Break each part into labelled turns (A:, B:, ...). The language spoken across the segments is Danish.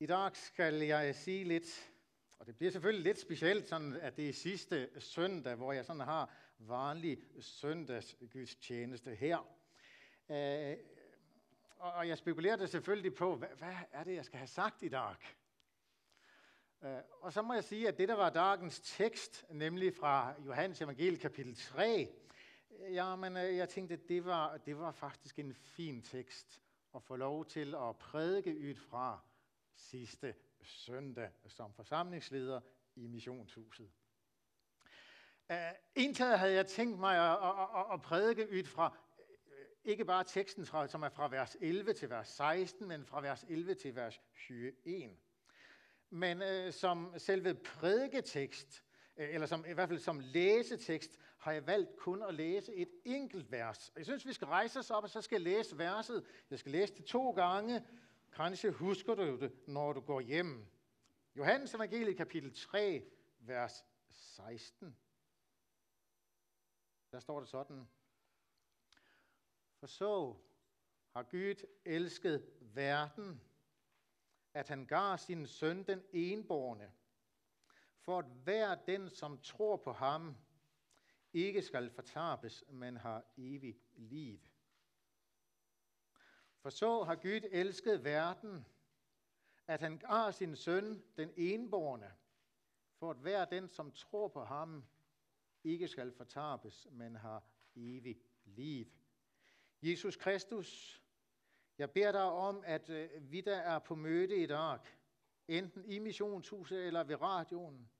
A: I dag skal jeg sige lidt, og det bliver selvfølgelig lidt specielt, sådan at det er sidste søndag, hvor jeg sådan har vanlig søndagsgudstjeneste her. Øh, og jeg spekulerede selvfølgelig på, hvad, hvad er det, jeg skal have sagt i dag? Øh, og så må jeg sige, at det, der var dagens tekst, nemlig fra Johannes Evangeliet kapitel 3, ja, men øh, jeg tænkte, det var, det var faktisk en fin tekst at få lov til at prædike ud fra sidste søndag som forsamlingsleder i missionshuset. Uh, indtaget havde jeg tænkt mig at, at, at, at prædike ud fra uh, ikke bare teksten, fra, som er fra vers 11 til vers 16, men fra vers 11 til vers 21. Men øh, som selve prædiketekst, uh, eller som, i hvert fald som læsetekst, har jeg valgt kun at læse et enkelt vers. Jeg synes, vi skal rejse os op, og så skal jeg læse verset. Jeg skal læse det to gange, Kanskje husker du det, når du går hjem. Johannes evangeliet kapitel 3, vers 16. Der står det sådan. For så har Gud elsket verden, at han gav sin søn den enborne, for at hver den, som tror på ham, ikke skal fortabes, men har evig liv. For så har Gud elsket verden, at han gav sin søn, den enborne, for at hver den, som tror på ham, ikke skal fortabes, men har evig liv. Jesus Kristus, jeg beder dig om, at øh, vi, der er på møde i dag, enten i missionshuset eller ved radioen,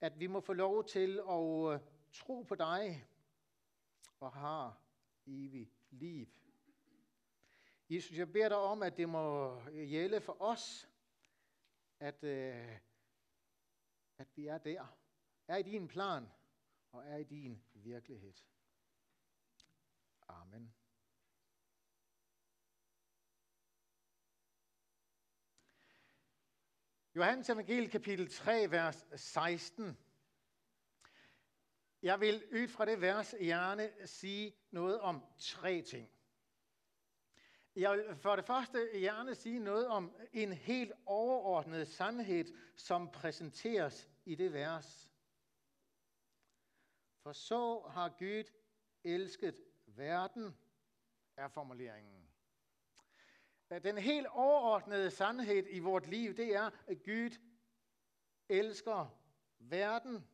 A: at vi må få lov til at øh, tro på dig og har evig liv. Jesus, jeg beder dig om, at det må gælde for os, at, øh, at vi er der, er i din plan og er i din virkelighed. Amen. Johannes evangeliet kapitel 3, vers 16. Jeg vil ud fra det vers gerne sige noget om tre ting. Jeg vil for det første gerne sige noget om en helt overordnet sandhed, som præsenteres i det vers. For så har Gud elsket verden, er formuleringen. Den helt overordnede sandhed i vort liv, det er, at Gud elsker verden.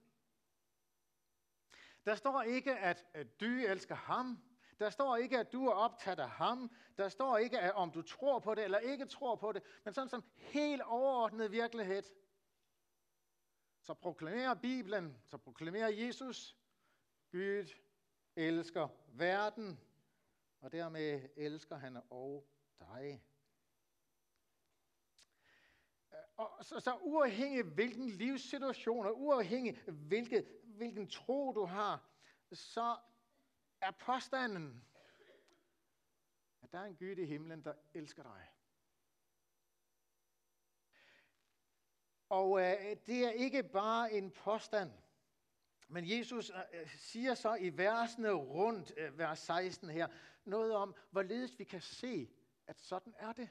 A: Der står ikke, at du elsker ham, der står ikke, at du er optaget af ham. Der står ikke, at om du tror på det eller ikke tror på det. Men sådan som helt overordnet virkelighed. Så proklamerer Bibelen, så proklamerer Jesus, Gud elsker verden, og dermed elsker han og dig. Og så, så uafhængig hvilken livssituation, og uafhængig hvilke, hvilken tro du har, så er påstanden, at der er en Gud i himlen, der elsker dig. Og øh, det er ikke bare en påstand, men Jesus øh, øh siger så i versene rundt, øh, vers 16 her, noget om, hvorledes vi kan se, at sådan er det.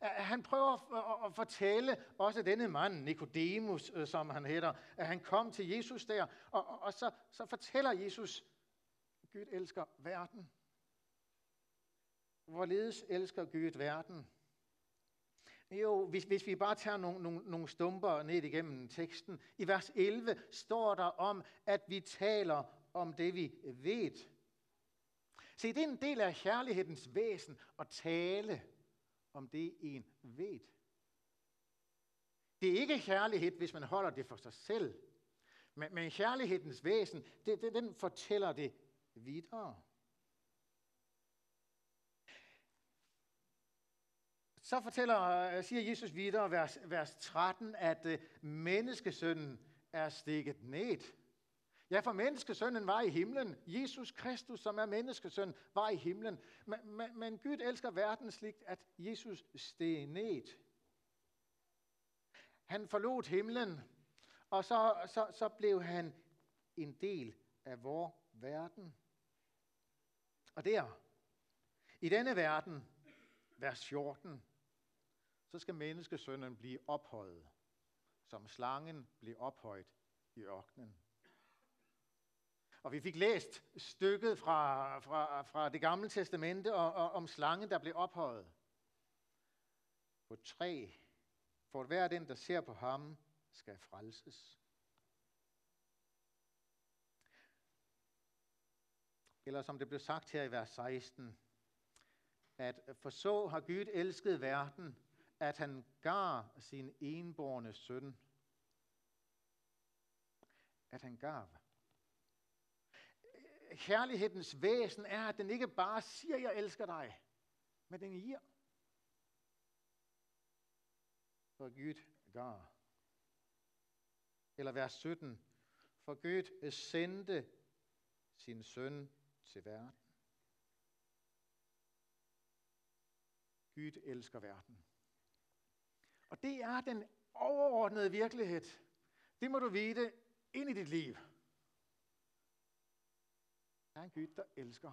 A: Han prøver at fortælle også denne mand, Nikodemus, øh, som han hedder, at han kom til Jesus der, og, og, og så, så fortæller Jesus, Gud elsker verden. Hvorledes elsker Gud verden? Jo, hvis, hvis vi bare tager nogle, nogle, nogle stumper ned igennem teksten. I vers 11 står der om, at vi taler om det, vi ved. Se, det er en del af kærlighedens væsen at tale om det, en ved. Det er ikke kærlighed, hvis man holder det for sig selv. Men, men kærlighedens væsen, det, det, den fortæller det videre. Så fortæller, øh, siger Jesus videre, vers, vers 13, at øh, menneskesønnen er stikket ned. Ja, for menneskesønnen var i himlen. Jesus Kristus, som er menneskesøn, var i himlen. Men, men, men Gud elsker verden slik, at Jesus steg ned. Han forlod himlen, og så, så, så blev han en del af vores verden. Og der, i denne verden, vers 14, så skal menneskesønnen blive ophøjet, som slangen blev ophøjet i ørkenen. Og vi fik læst stykket fra, fra, fra det gamle testamente og, og, om slangen, der blev ophøjet på tre, for hver den, der ser på ham, skal frelses. Eller som det blev sagt her i vers 16, at for så har Gud elsket verden, at han gav sin enborne søn. At han gav. Kærlighedens væsen er, at den ikke bare siger, jeg elsker dig, men den giver. For Gud gav. Eller vers 17. For Gud sendte sin søn til verden. Gud elsker verden. Og det er den overordnede virkelighed. Det må du vide ind i dit liv. Der er en Gud, der elsker.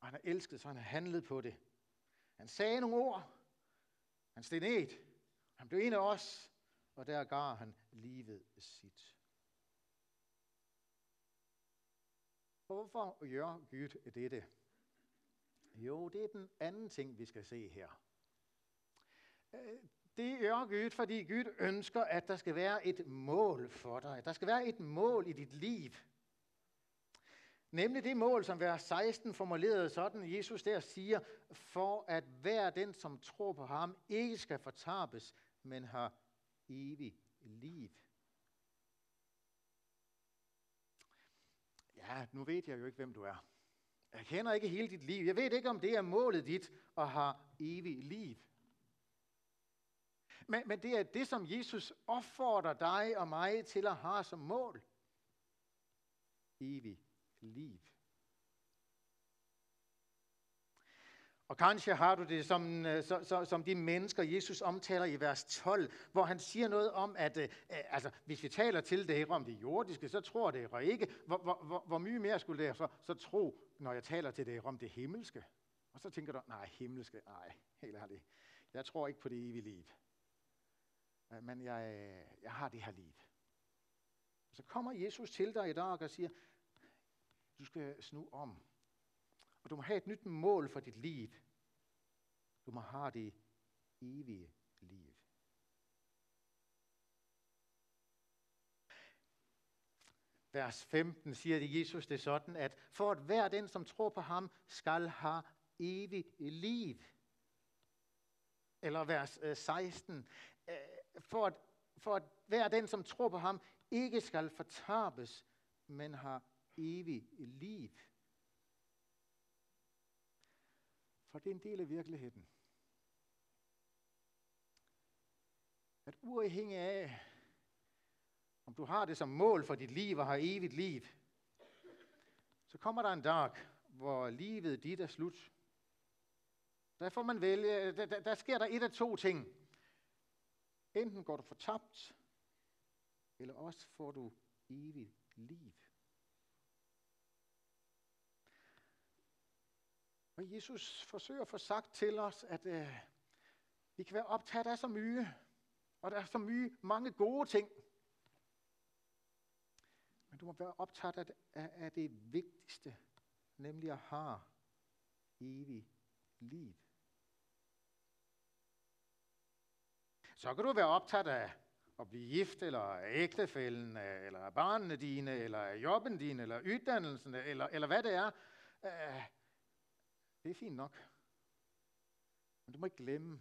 A: Og han har elsket, så han har handlet på det. Han sagde nogle ord. Han steg ned. Han blev en af os. Og der gav han livet sit. Hvorfor gør Gud dette? Jo, det er den anden ting, vi skal se her. Øh, det gør Gud, fordi Gud ønsker, at der skal være et mål for dig. Der skal være et mål i dit liv. Nemlig det mål, som vers 16 formulerede sådan, Jesus der siger, for at hver den, som tror på ham, ikke skal fortabes, men har evig liv. Ja, nu ved jeg jo ikke, hvem du er. Jeg kender ikke hele dit liv. Jeg ved ikke, om det er målet dit at have evig liv. Men, men det er det, som Jesus opfordrer dig og mig til at have som mål. Evig liv. Og kanskje har du det som, øh, så, så, som de mennesker, Jesus omtaler i vers 12, hvor han siger noget om, at øh, øh, altså, hvis vi taler til det her om det jordiske, så tror det her ikke. Hvor, hvor, hvor, hvor mye mere skulle det så, så tro, når jeg taler til det her om det himmelske? Og så tænker du, nej, himmelske, nej, helt ærligt. Jeg tror ikke på det evige liv. Øh, men jeg, jeg har det her liv. Og så kommer Jesus til dig i dag og siger, du skal snu om. Og du må have et nyt mål for dit liv. Du må have det evige liv. Vers 15 siger det Jesus det sådan, at for at hver den, som tror på ham, skal have evig liv. Eller vers øh, 16, øh, for at, for at hver den, som tror på ham, ikke skal fortabes, men har evig liv. For det er en del af virkeligheden. At uafhængig af, om du har det som mål for dit liv og har evigt liv, så kommer der en dag, hvor livet dit er slut. Der får man vælge, der, der, der sker der et af to ting. Enten går du fortabt, eller også får du evigt liv. Og Jesus forsøger at få sagt til os, at øh, vi kan være optaget af så mye, og der er så mye, mange gode ting. Men du må være optaget af, af, af det vigtigste, nemlig at have evig liv. Så kan du være optaget af at blive gift, eller ægtefælden, eller børnene barnene dine, eller jobben din, eller uddannelsen, eller, eller hvad det er. Øh, det er fint nok. Men du må ikke glemme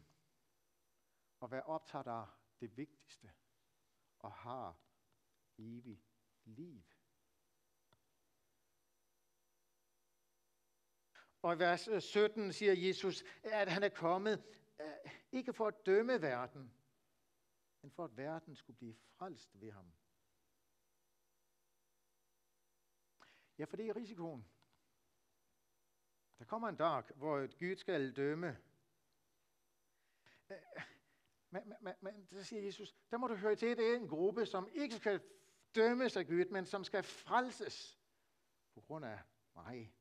A: at være optaget af det vigtigste og har evig liv. Og i vers øh, 17 siger Jesus, at han er kommet øh, ikke for at dømme verden, men for at verden skulle blive frelst ved ham. Ja, for det er risikoen. Der kommer en dag, hvor Gud skal dømme. Øh, men, men, men så siger Jesus, der må du høre til, det er en gruppe, som ikke skal dømmes af Gud, men som skal frelses på grund af mig.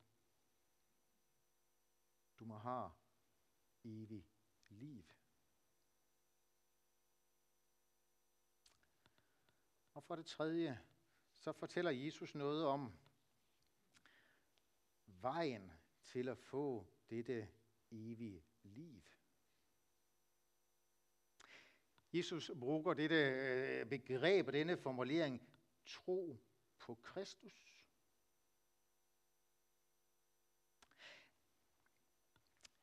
A: Du må have evig liv. Og for det tredje, så fortæller Jesus noget om vejen til at få dette evige liv. Jesus bruger dette øh, begreb og denne formulering, tro på Kristus.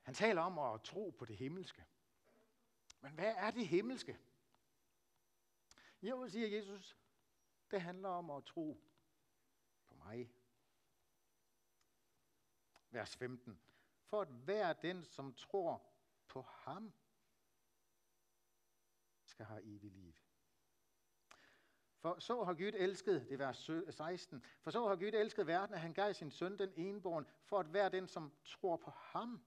A: Han taler om at tro på det himmelske. Men hvad er det himmelske? Jo, siger Jesus, det handler om at tro på mig. Vers 15. For at hver den, som tror på ham, skal have evig liv. For så har Gud elsket, det er vers 16, øh, for så har Gud elsket verden, at han gav sin søn den enborn, for at hver den, som tror på ham,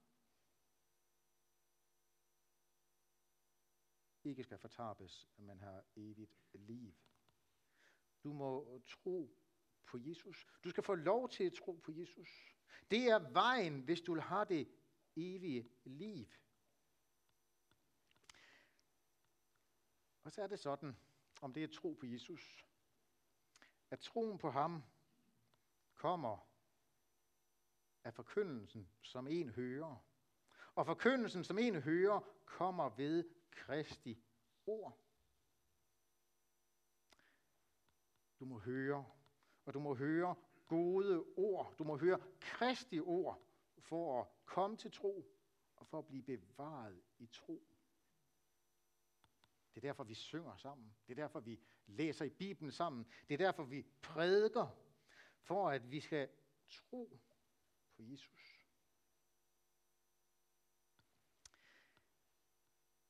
A: ikke skal fortabes, men har evigt liv. Du må tro på Jesus. Du skal få lov til at tro på Jesus. Det er vejen, hvis du har det evige liv. Og så er det sådan, om det er tro på Jesus, at troen på ham kommer af forkyndelsen, som en hører. Og forkyndelsen, som en hører, kommer ved Kristi ord. Du må høre, og du må høre gode ord. Du må høre Kristi ord for at komme til tro og for at blive bevaret i tro. Det er derfor, vi synger sammen. Det er derfor, vi læser i Bibelen sammen. Det er derfor, vi prædiker, for at vi skal tro på Jesus.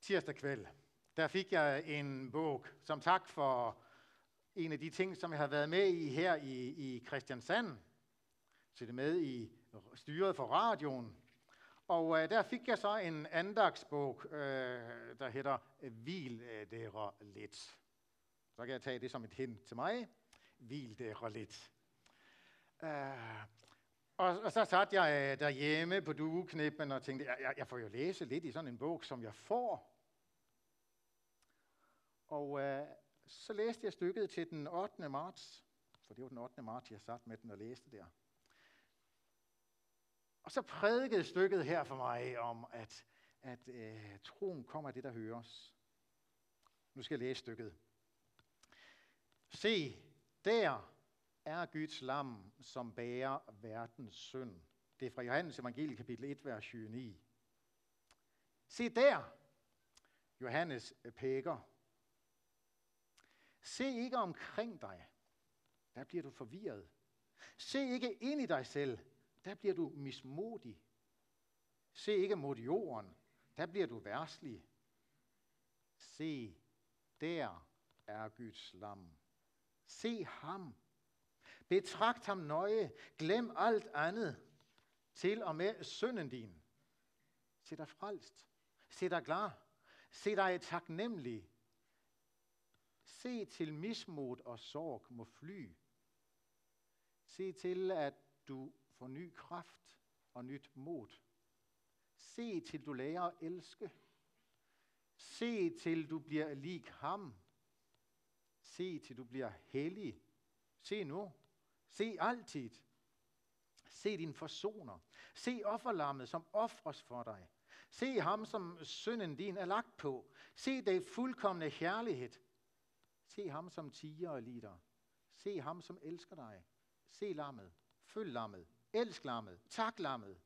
A: Tirsdag kveld, der fik jeg en bog som tak for en af de ting, som jeg har været med i her i, i Christiansand. Så det med i styret for radioen. Og øh, der fik jeg så en andagsbog, øh, der hedder Hvil dere lidt. Så kan jeg tage det som et hint til mig. Hvil dere lidt. Øh, og, og så satte jeg øh, derhjemme på dueknippen og tænkte, jeg, jeg får jo læse lidt i sådan en bog, som jeg får. Og øh, så læste jeg stykket til den 8. marts, for det var den 8. marts, jeg satte med den og læste der. Og så prædikede stykket her for mig om, at, at øh, troen kommer af det, der høres. Nu skal jeg læse stykket. Se, der er Guds lam, som bærer verdens synd. Det er fra Johannes evangelie kapitel 1, vers 29. Se der, Johannes øh, pækker. Se ikke omkring dig. Der bliver du forvirret. Se ikke ind i dig selv der bliver du mismodig. Se ikke mod jorden, der bliver du værslig. Se, der er Guds lam. Se ham. Betragt ham nøje. Glem alt andet. Til og med synden din. Se dig frelst. Se dig klar. Se dig taknemmelig. Se til mismod og sorg må fly. Se til, at du får ny kraft og nyt mod. Se til du lærer at elske. Se til du bliver lig ham. Se til du bliver hellig. Se nu. Se altid. Se din forsoner. Se offerlammet, som ofres for dig. Se ham, som synden din er lagt på. Se det fuldkommende herlighed. Se ham, som tiger og lider. Se ham, som elsker dig. Se lammet. Følg lammet. Elsk lammet. Tak lammet.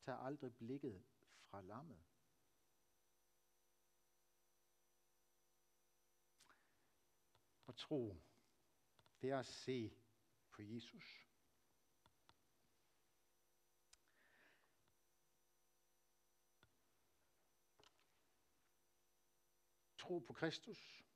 A: Tag aldrig blikket fra lammet. Og tro, det er at se på Jesus. Tro på Kristus.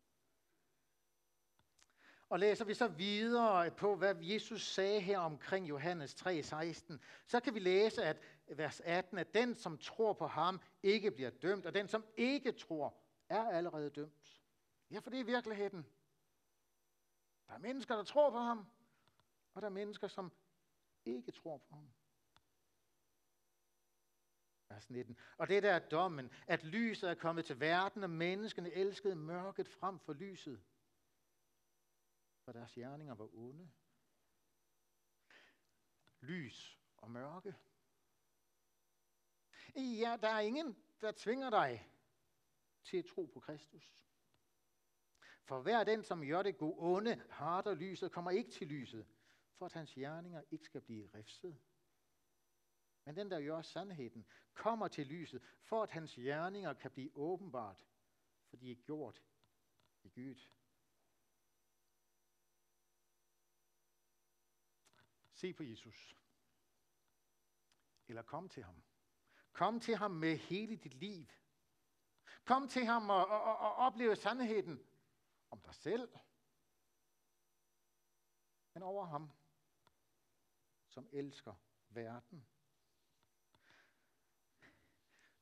A: Og læser vi så videre på, hvad Jesus sagde her omkring Johannes 3:16, så kan vi læse, at vers 18, at den, som tror på ham, ikke bliver dømt, og den, som ikke tror, er allerede dømt. Ja, for det er virkeligheden. Der er mennesker, der tror på ham, og der er mennesker, som ikke tror på ham. Vers 19. Og det der er dommen, at lyset er kommet til verden, og menneskene elskede mørket frem for lyset for deres gerninger var onde. Lys og mørke. Ja, der er ingen, der tvinger dig til at tro på Kristus. For hver den, som gør det gode onde, harder lyset, kommer ikke til lyset, for at hans gerninger ikke skal blive rifset. Men den, der gør sandheden, kommer til lyset, for at hans gerninger kan blive åbenbart, for de er gjort i Gud. Se på Jesus. Eller kom til ham. Kom til ham med hele dit liv. Kom til ham og, og, og, og opleve sandheden om dig selv, men over ham, som elsker verden.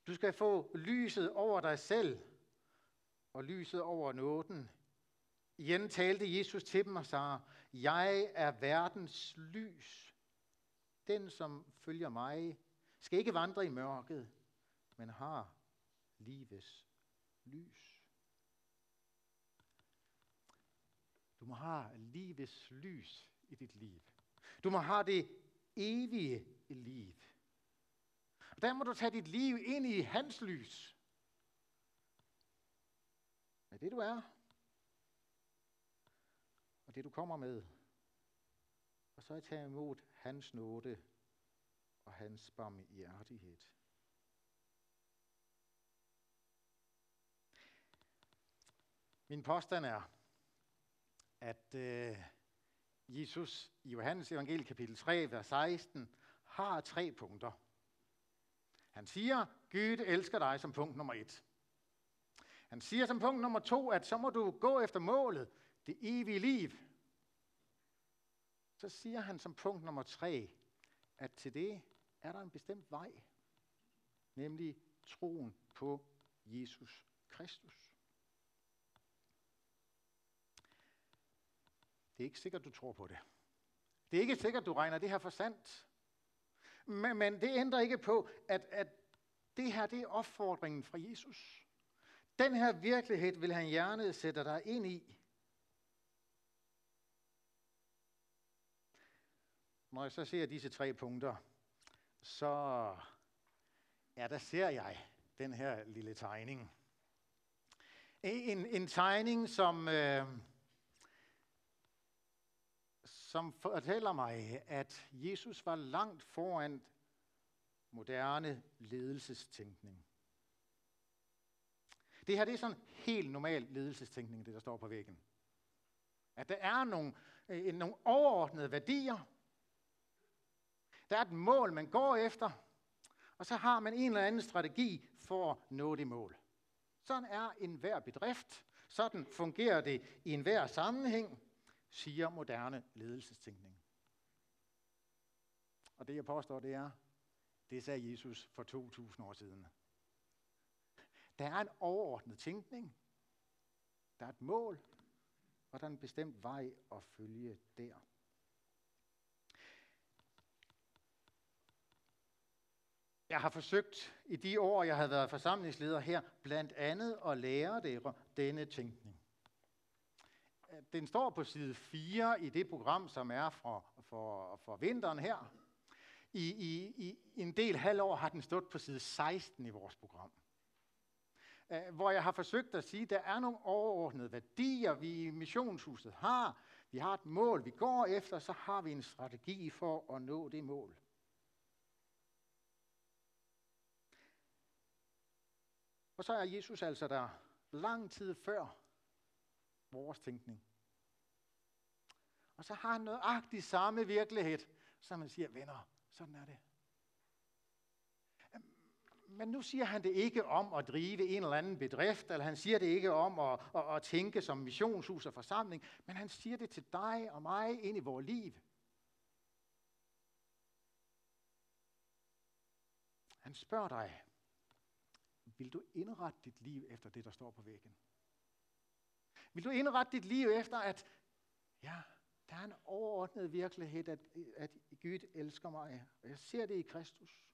A: Du skal få lyset over dig selv og lyset over nåden. Igen talte Jesus til dem og sagde, jeg er verdens lys. Den, som følger mig, skal ikke vandre i mørket, men har livets lys. Du må have livets lys i dit liv. Du må have det evige liv. Og der må du tage dit liv ind i hans lys. Med det du er, og det du kommer med. Og så tage imod hans nåde og hans barmhjertighed. Min påstand er, at øh, Jesus i Johannes evangelie kapitel 3, vers 16, har tre punkter. Han siger, Gud elsker dig som punkt nummer et. Han siger som punkt nummer to, at så må du gå efter målet, det evige liv. Så siger han som punkt nummer tre, at til det er der en bestemt vej, nemlig troen på Jesus Kristus. Det er ikke sikkert, du tror på det. Det er ikke sikkert, du regner det her for sandt. Men, men det ændrer ikke på, at, at det her det er opfordringen fra Jesus. Den her virkelighed vil han gerne sætte dig ind i. Når jeg så ser disse tre punkter, så ja, der ser jeg den her lille tegning. En, en tegning, som, øh, som fortæller mig, at Jesus var langt foran moderne ledelsestænkning. Det her det er sådan helt normal ledelsestænkning, det der står på væggen. At der er nogle, øh, nogle overordnede værdier. Der er et mål, man går efter, og så har man en eller anden strategi for at nå det mål. Sådan er enhver bedrift. Sådan fungerer det i enhver sammenhæng siger moderne ledelsestænkning. Og det jeg påstår, det er, det sagde Jesus for 2000 år siden. Der er en overordnet tænkning. Der er et mål, og der er en bestemt vej at følge der. Jeg har forsøgt i de år, jeg har været forsamlingsleder her, blandt andet at lære dere denne tænkning den står på side 4 i det program, som er for, for, for vinteren her. I, i, I en del halvår har den stået på side 16 i vores program. Hvor jeg har forsøgt at sige, at der er nogle overordnede værdier, vi i missionshuset har. Vi har et mål, vi går efter, så har vi en strategi for at nå det mål. Og så er Jesus altså der lang tid før vores tænkning. Og så har han nøjagtig samme virkelighed, som man siger, venner, sådan er det. Øhm, men nu siger han det ikke om at drive en eller anden bedrift, eller han siger det ikke om at, at, at tænke som missionshus og forsamling, men han siger det til dig og mig ind i vores liv. Han spørger dig, vil du indrette dit liv efter det, der står på væggen? Vil du indrette dit liv efter, at ja, der er en overordnet virkelighed, at, at Gud elsker mig, og jeg ser det i Kristus.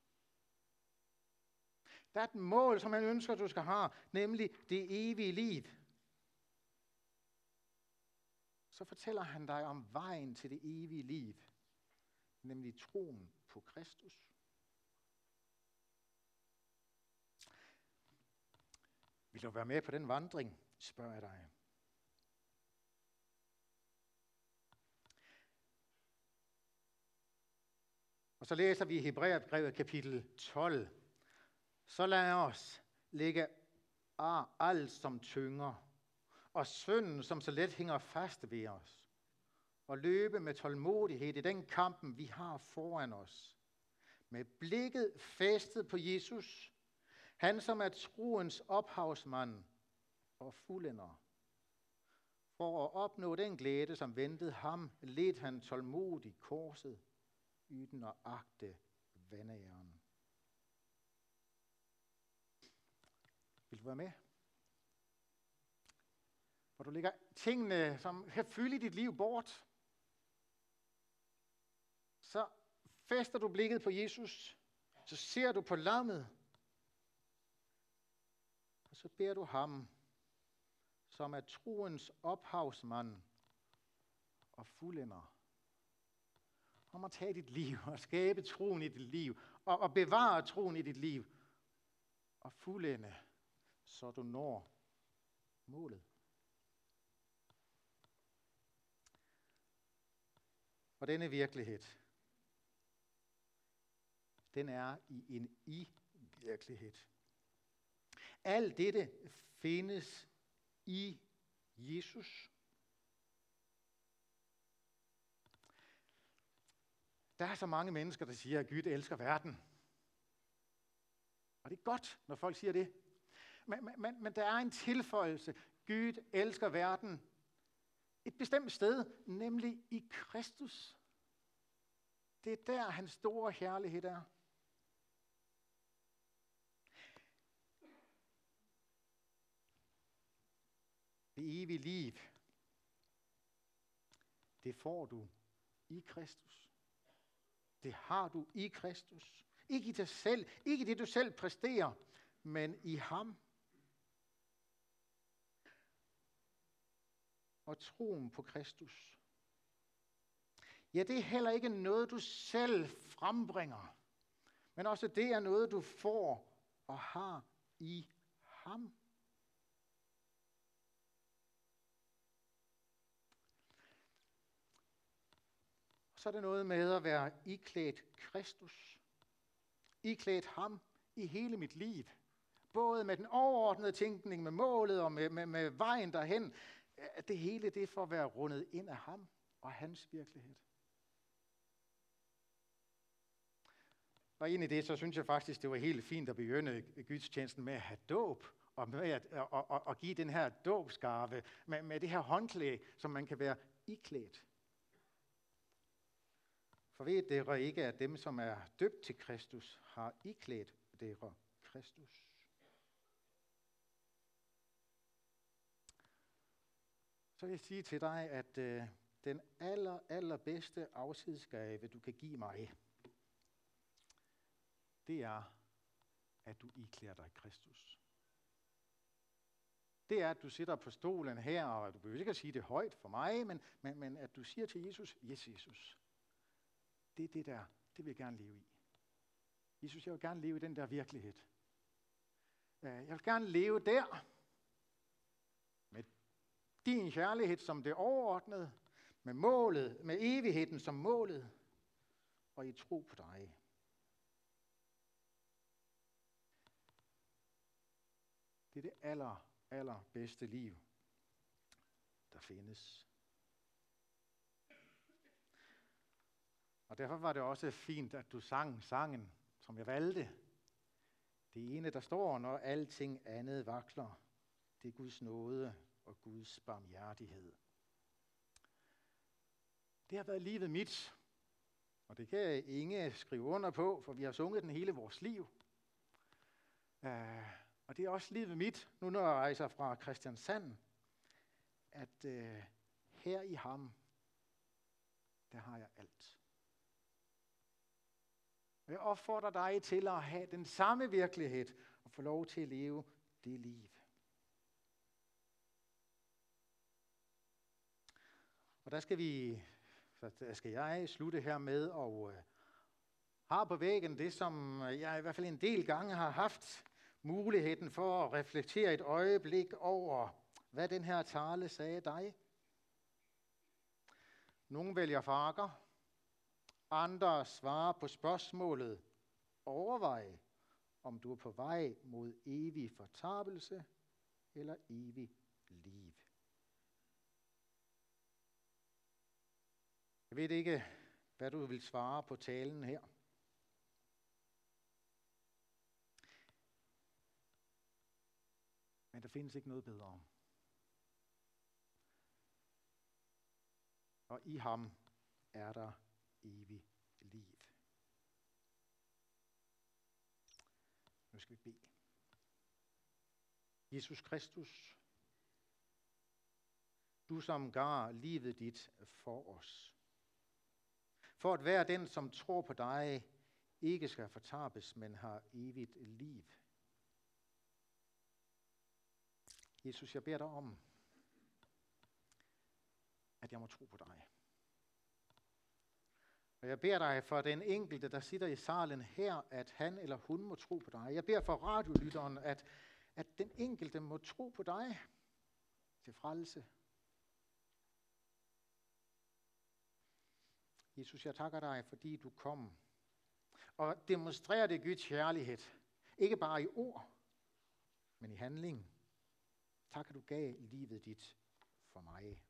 A: Der er et mål, som han ønsker, du skal have, nemlig det evige liv. så fortæller han dig om vejen til det evige liv, nemlig troen på Kristus. Vil du være med på den vandring, spørger jeg dig. Og så læser vi i Hebræerbrevet kapitel 12. Så lad os lægge af alt som tynger, og synden, som så let hænger fast ved os, og løbe med tålmodighed i den kampen, vi har foran os. Med blikket festet på Jesus, han som er troens ophavsmand og fuldender. For at opnå den glæde, som ventede ham, led han tålmodigt korset, yden og agte vandæren. Vil du være med? Hvor du lægger tingene, som kan fylde dit liv bort. Så fester du blikket på Jesus. Så ser du på lammet. Så beder du ham, som er troens ophavsmand og fuldender om at tage dit liv og skabe troen i dit liv og, og bevare troen i dit liv og fuldende, så du når målet. Og denne virkelighed, den er i en i-virkelighed. Alt dette findes i Jesus. Der er så mange mennesker, der siger, at Gud elsker verden. Og det er godt, når folk siger det. Men, men, men der er en tilføjelse. Gud elsker verden et bestemt sted, nemlig i Kristus. Det er der, hans store herlighed er. Det evige liv, det får du i Kristus. Det har du i Kristus. Ikke i dig selv, ikke det du selv præsterer, men i ham. Og troen på Kristus. Ja, det er heller ikke noget, du selv frembringer, men også det er noget, du får og har i ham. Så er det noget med at være iklædt Kristus. Iklædt ham i hele mit liv. Både med den overordnede tænkning, med målet og med, med, med vejen derhen. Det hele det for at være rundet ind af ham og hans virkelighed. Og ind i det, så synes jeg faktisk, det var helt fint at begynde gudstjenesten med at have dåb, og med at og, og, og give den her dåbsgave med, med det her håndklæde, som man kan være iklædt. For ved dere ikke, at dem, som er døbt til Kristus, har iklædt dere Kristus. Så vil jeg sige til dig, at øh, den aller, allerbedste afskedsgave, du kan give mig, det er, at du iklæder dig Kristus. Det er, at du sidder på stolen her, og du behøver ikke at sige det højt for mig, men, men, men at du siger til Jesus, yes Jesus, det er det der, det vil jeg gerne leve i. Jesus, jeg vil gerne leve i den der virkelighed. Øh, jeg vil gerne leve der, med din kærlighed som det overordnede, med målet, med evigheden som målet, og i tro på dig. Det er det aller, aller bedste liv, der findes. Og derfor var det også fint, at du sang sangen, som jeg valgte. Det ene, der står, når alting andet vakler, det er Guds nåde og Guds barmhjertighed. Det har været livet mit, og det kan Inge skrive under på, for vi har sunget den hele vores liv. Uh, og det er også livet mit, nu når jeg rejser fra Christiansand, at uh, her i ham, der har jeg alt. Og jeg opfordrer dig til at have den samme virkelighed og få lov til at leve det liv. Og der skal vi, så der skal jeg slutte her med og øh, har på væggen det, som jeg i hvert fald en del gange har haft muligheden for at reflektere et øjeblik over, hvad den her tale sagde dig. Nogle vælger farker, andre svarer på spørgsmålet, overvej, om du er på vej mod evig fortabelse eller evig liv. Jeg ved ikke, hvad du vil svare på talen her. Men der findes ikke noget bedre. Og i ham er der evigt liv. Nu skal vi bede. Jesus Kristus, du som gav livet dit for os. For at være den, som tror på dig, ikke skal fortabes, men har evigt liv. Jesus, jeg beder dig om, at jeg må tro på dig. Og jeg beder dig for den enkelte, der sitter i salen her, at han eller hun må tro på dig. Jeg beder for radiolytteren, at, at den enkelte må tro på dig til frelse. Jesus, jeg takker dig, fordi du kom og demonstrerede Guds kærlighed. Ikke bare i ord, men i handling. Tak, at du gav livet dit for mig.